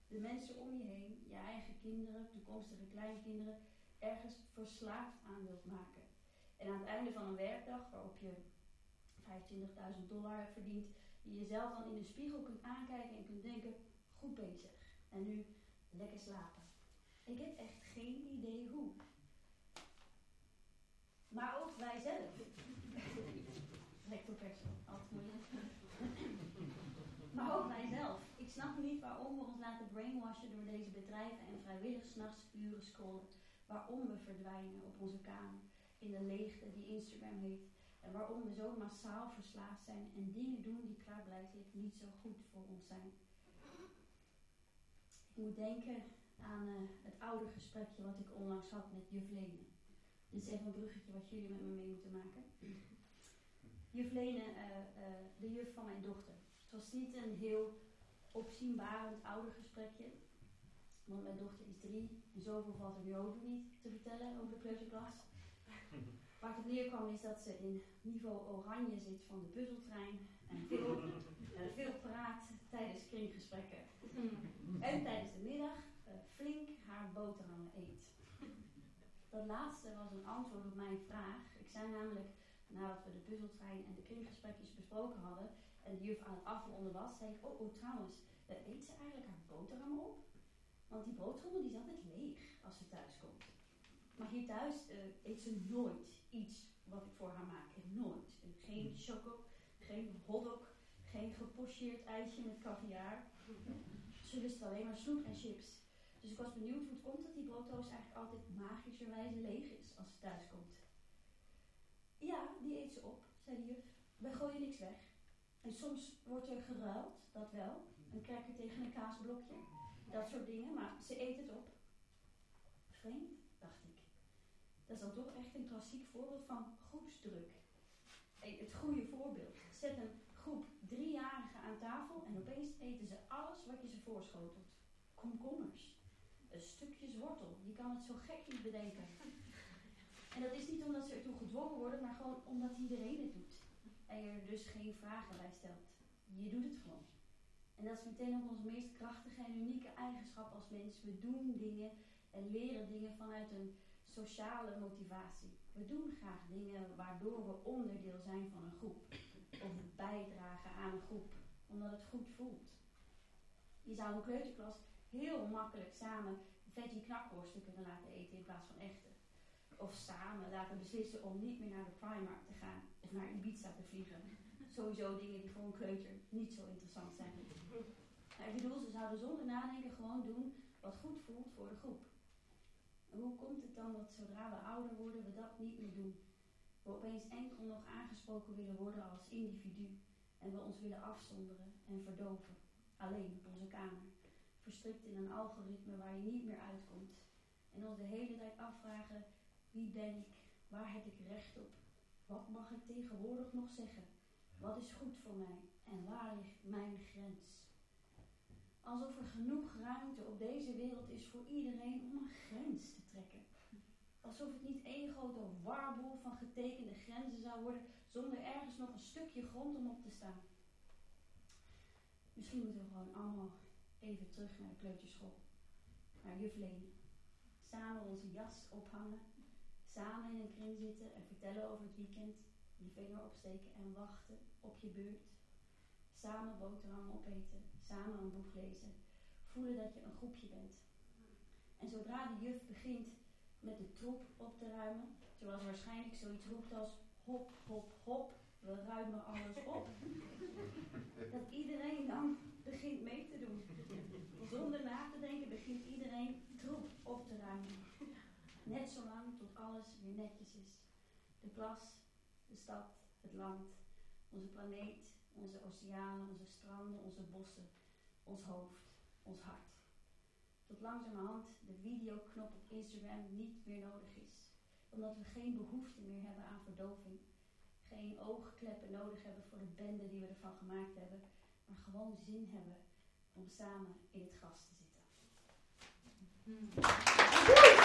de mensen om je heen, je eigen kinderen, toekomstige kleinkinderen, ergens verslaafd aan wilt maken. En aan het einde van een werkdag, waarop je 25.000 dollar verdient, je jezelf dan in de spiegel kunt aankijken en kunt denken, goed bezig. En nu lekker slapen. Ik heb echt geen idee hoe. Maar ook wij zelf. Altijd maar ook wij zelf. Ik snap niet waarom we ons laten brainwashen door deze bedrijven en vrijwillig s'nachts uren scrollen. Waarom we verdwijnen op onze kamer in de leegte die Instagram heet. En waarom we zo massaal verslaafd zijn en dingen doen die klaarblijkelijk niet zo goed voor ons zijn. Ik moet denken aan uh, het oude gesprekje wat ik onlangs had met juf Lene. Dit is even een bruggetje wat jullie met me mee moeten maken. Juf Lene, uh, uh, de juf van mijn dochter. Het was niet een heel opzienbarend oude gesprekje. Want mijn dochter is drie en zoveel valt er nu over niet te vertellen over de kleuterklas. Waar het neerkwam is dat ze in niveau oranje zit van de puzzeltrein en veel, uh, veel praat tijdens kringgesprekken. En tijdens de middag uh, flink haar boterhammen eet. Dat laatste was een antwoord op mijn vraag. Ik zei namelijk, nadat we de puzzeltrein en de kringgesprekjes besproken hadden en de juf aan het afronden was, zei ik, oh, oh trouwens, uh, eet ze eigenlijk haar boterhammen op? Want die boterhammen die is altijd leeg als ze thuis komt. Maar hier thuis eet ze nooit iets wat ik voor haar maak. Nooit. En geen choco, geen hotdog, geen gepocheerd ijsje met caviar. Ze lust alleen maar snoep en chips. Dus ik was benieuwd hoe het komt dat die brooddoos eigenlijk altijd magischerwijze leeg is als ze thuis komt. Ja, die eet ze op, zei de juf. Wij gooien niks weg. En soms wordt er geruild, dat wel. Een cracker tegen een kaasblokje. Dat soort dingen, maar ze eet het op. Vreemd, dacht ik. Dat is dan toch echt een klassiek voorbeeld van groepsdruk. Het goede voorbeeld. Zet een groep driejarigen aan tafel en opeens eten ze alles wat je ze voorschotelt. Komkommers, stukjes wortel. Je kan het zo gek niet bedenken. En dat is niet omdat ze ertoe gedwongen worden, maar gewoon omdat iedereen het doet. En je er dus geen vragen bij stelt. Je doet het gewoon. En dat is meteen ook onze meest krachtige en unieke eigenschap als mens. We doen dingen en leren dingen vanuit een sociale motivatie. We doen graag dingen waardoor we onderdeel zijn van een groep. Of bijdragen aan een groep, omdat het goed voelt. Je zou een kleuterklas heel makkelijk samen veggie knakworsten kunnen laten eten in plaats van echte. Of samen laten beslissen om niet meer naar de Primark te gaan of naar Ibiza te vliegen. Sowieso dingen die voor een kleuter niet zo interessant zijn. Ik bedoel, ze zouden zonder nadenken gewoon doen wat goed voelt voor de groep. En hoe komt het dan dat zodra we ouder worden, we dat niet meer doen? We opeens enkel nog aangesproken willen worden als individu en we ons willen afzonderen en verdoven, alleen op onze kamer, verstrikt in een algoritme waar je niet meer uitkomt. En ons de hele tijd afvragen, wie ben ik? Waar heb ik recht op? Wat mag ik tegenwoordig nog zeggen? Wat is goed voor mij? En waar ligt mijn grens? Alsof er genoeg ruimte op deze wereld is voor iedereen om een grens te trekken. Alsof het niet één grote warboel van getekende grenzen zou worden zonder ergens nog een stukje grond om op te staan. Misschien moeten we gewoon allemaal even terug naar de kleuterschool. Naar juf Leni. Samen onze jas ophangen. Samen in een kring zitten en vertellen over het weekend. Je vinger opsteken en wachten op je beurt. Samen boterham opeten. Samen een boek lezen. Voelen dat je een groepje bent. En zodra de juf begint met de troep op te ruimen, terwijl ze waarschijnlijk zoiets roept als hop, hop, hop, we ruimen alles op. Dat iedereen dan begint mee te doen. Zonder na te denken begint iedereen troep op te ruimen. Net zolang tot alles weer netjes is. De plas, de stad, het land, onze planeet, onze oceanen, onze stranden, onze bossen, ons hoofd, ons hart. Tot langzamerhand de videoknop op Instagram niet meer nodig is. Omdat we geen behoefte meer hebben aan verdoving. Geen oogkleppen nodig hebben voor de bende die we ervan gemaakt hebben maar gewoon zin hebben om samen in het gras te zitten. Hmm.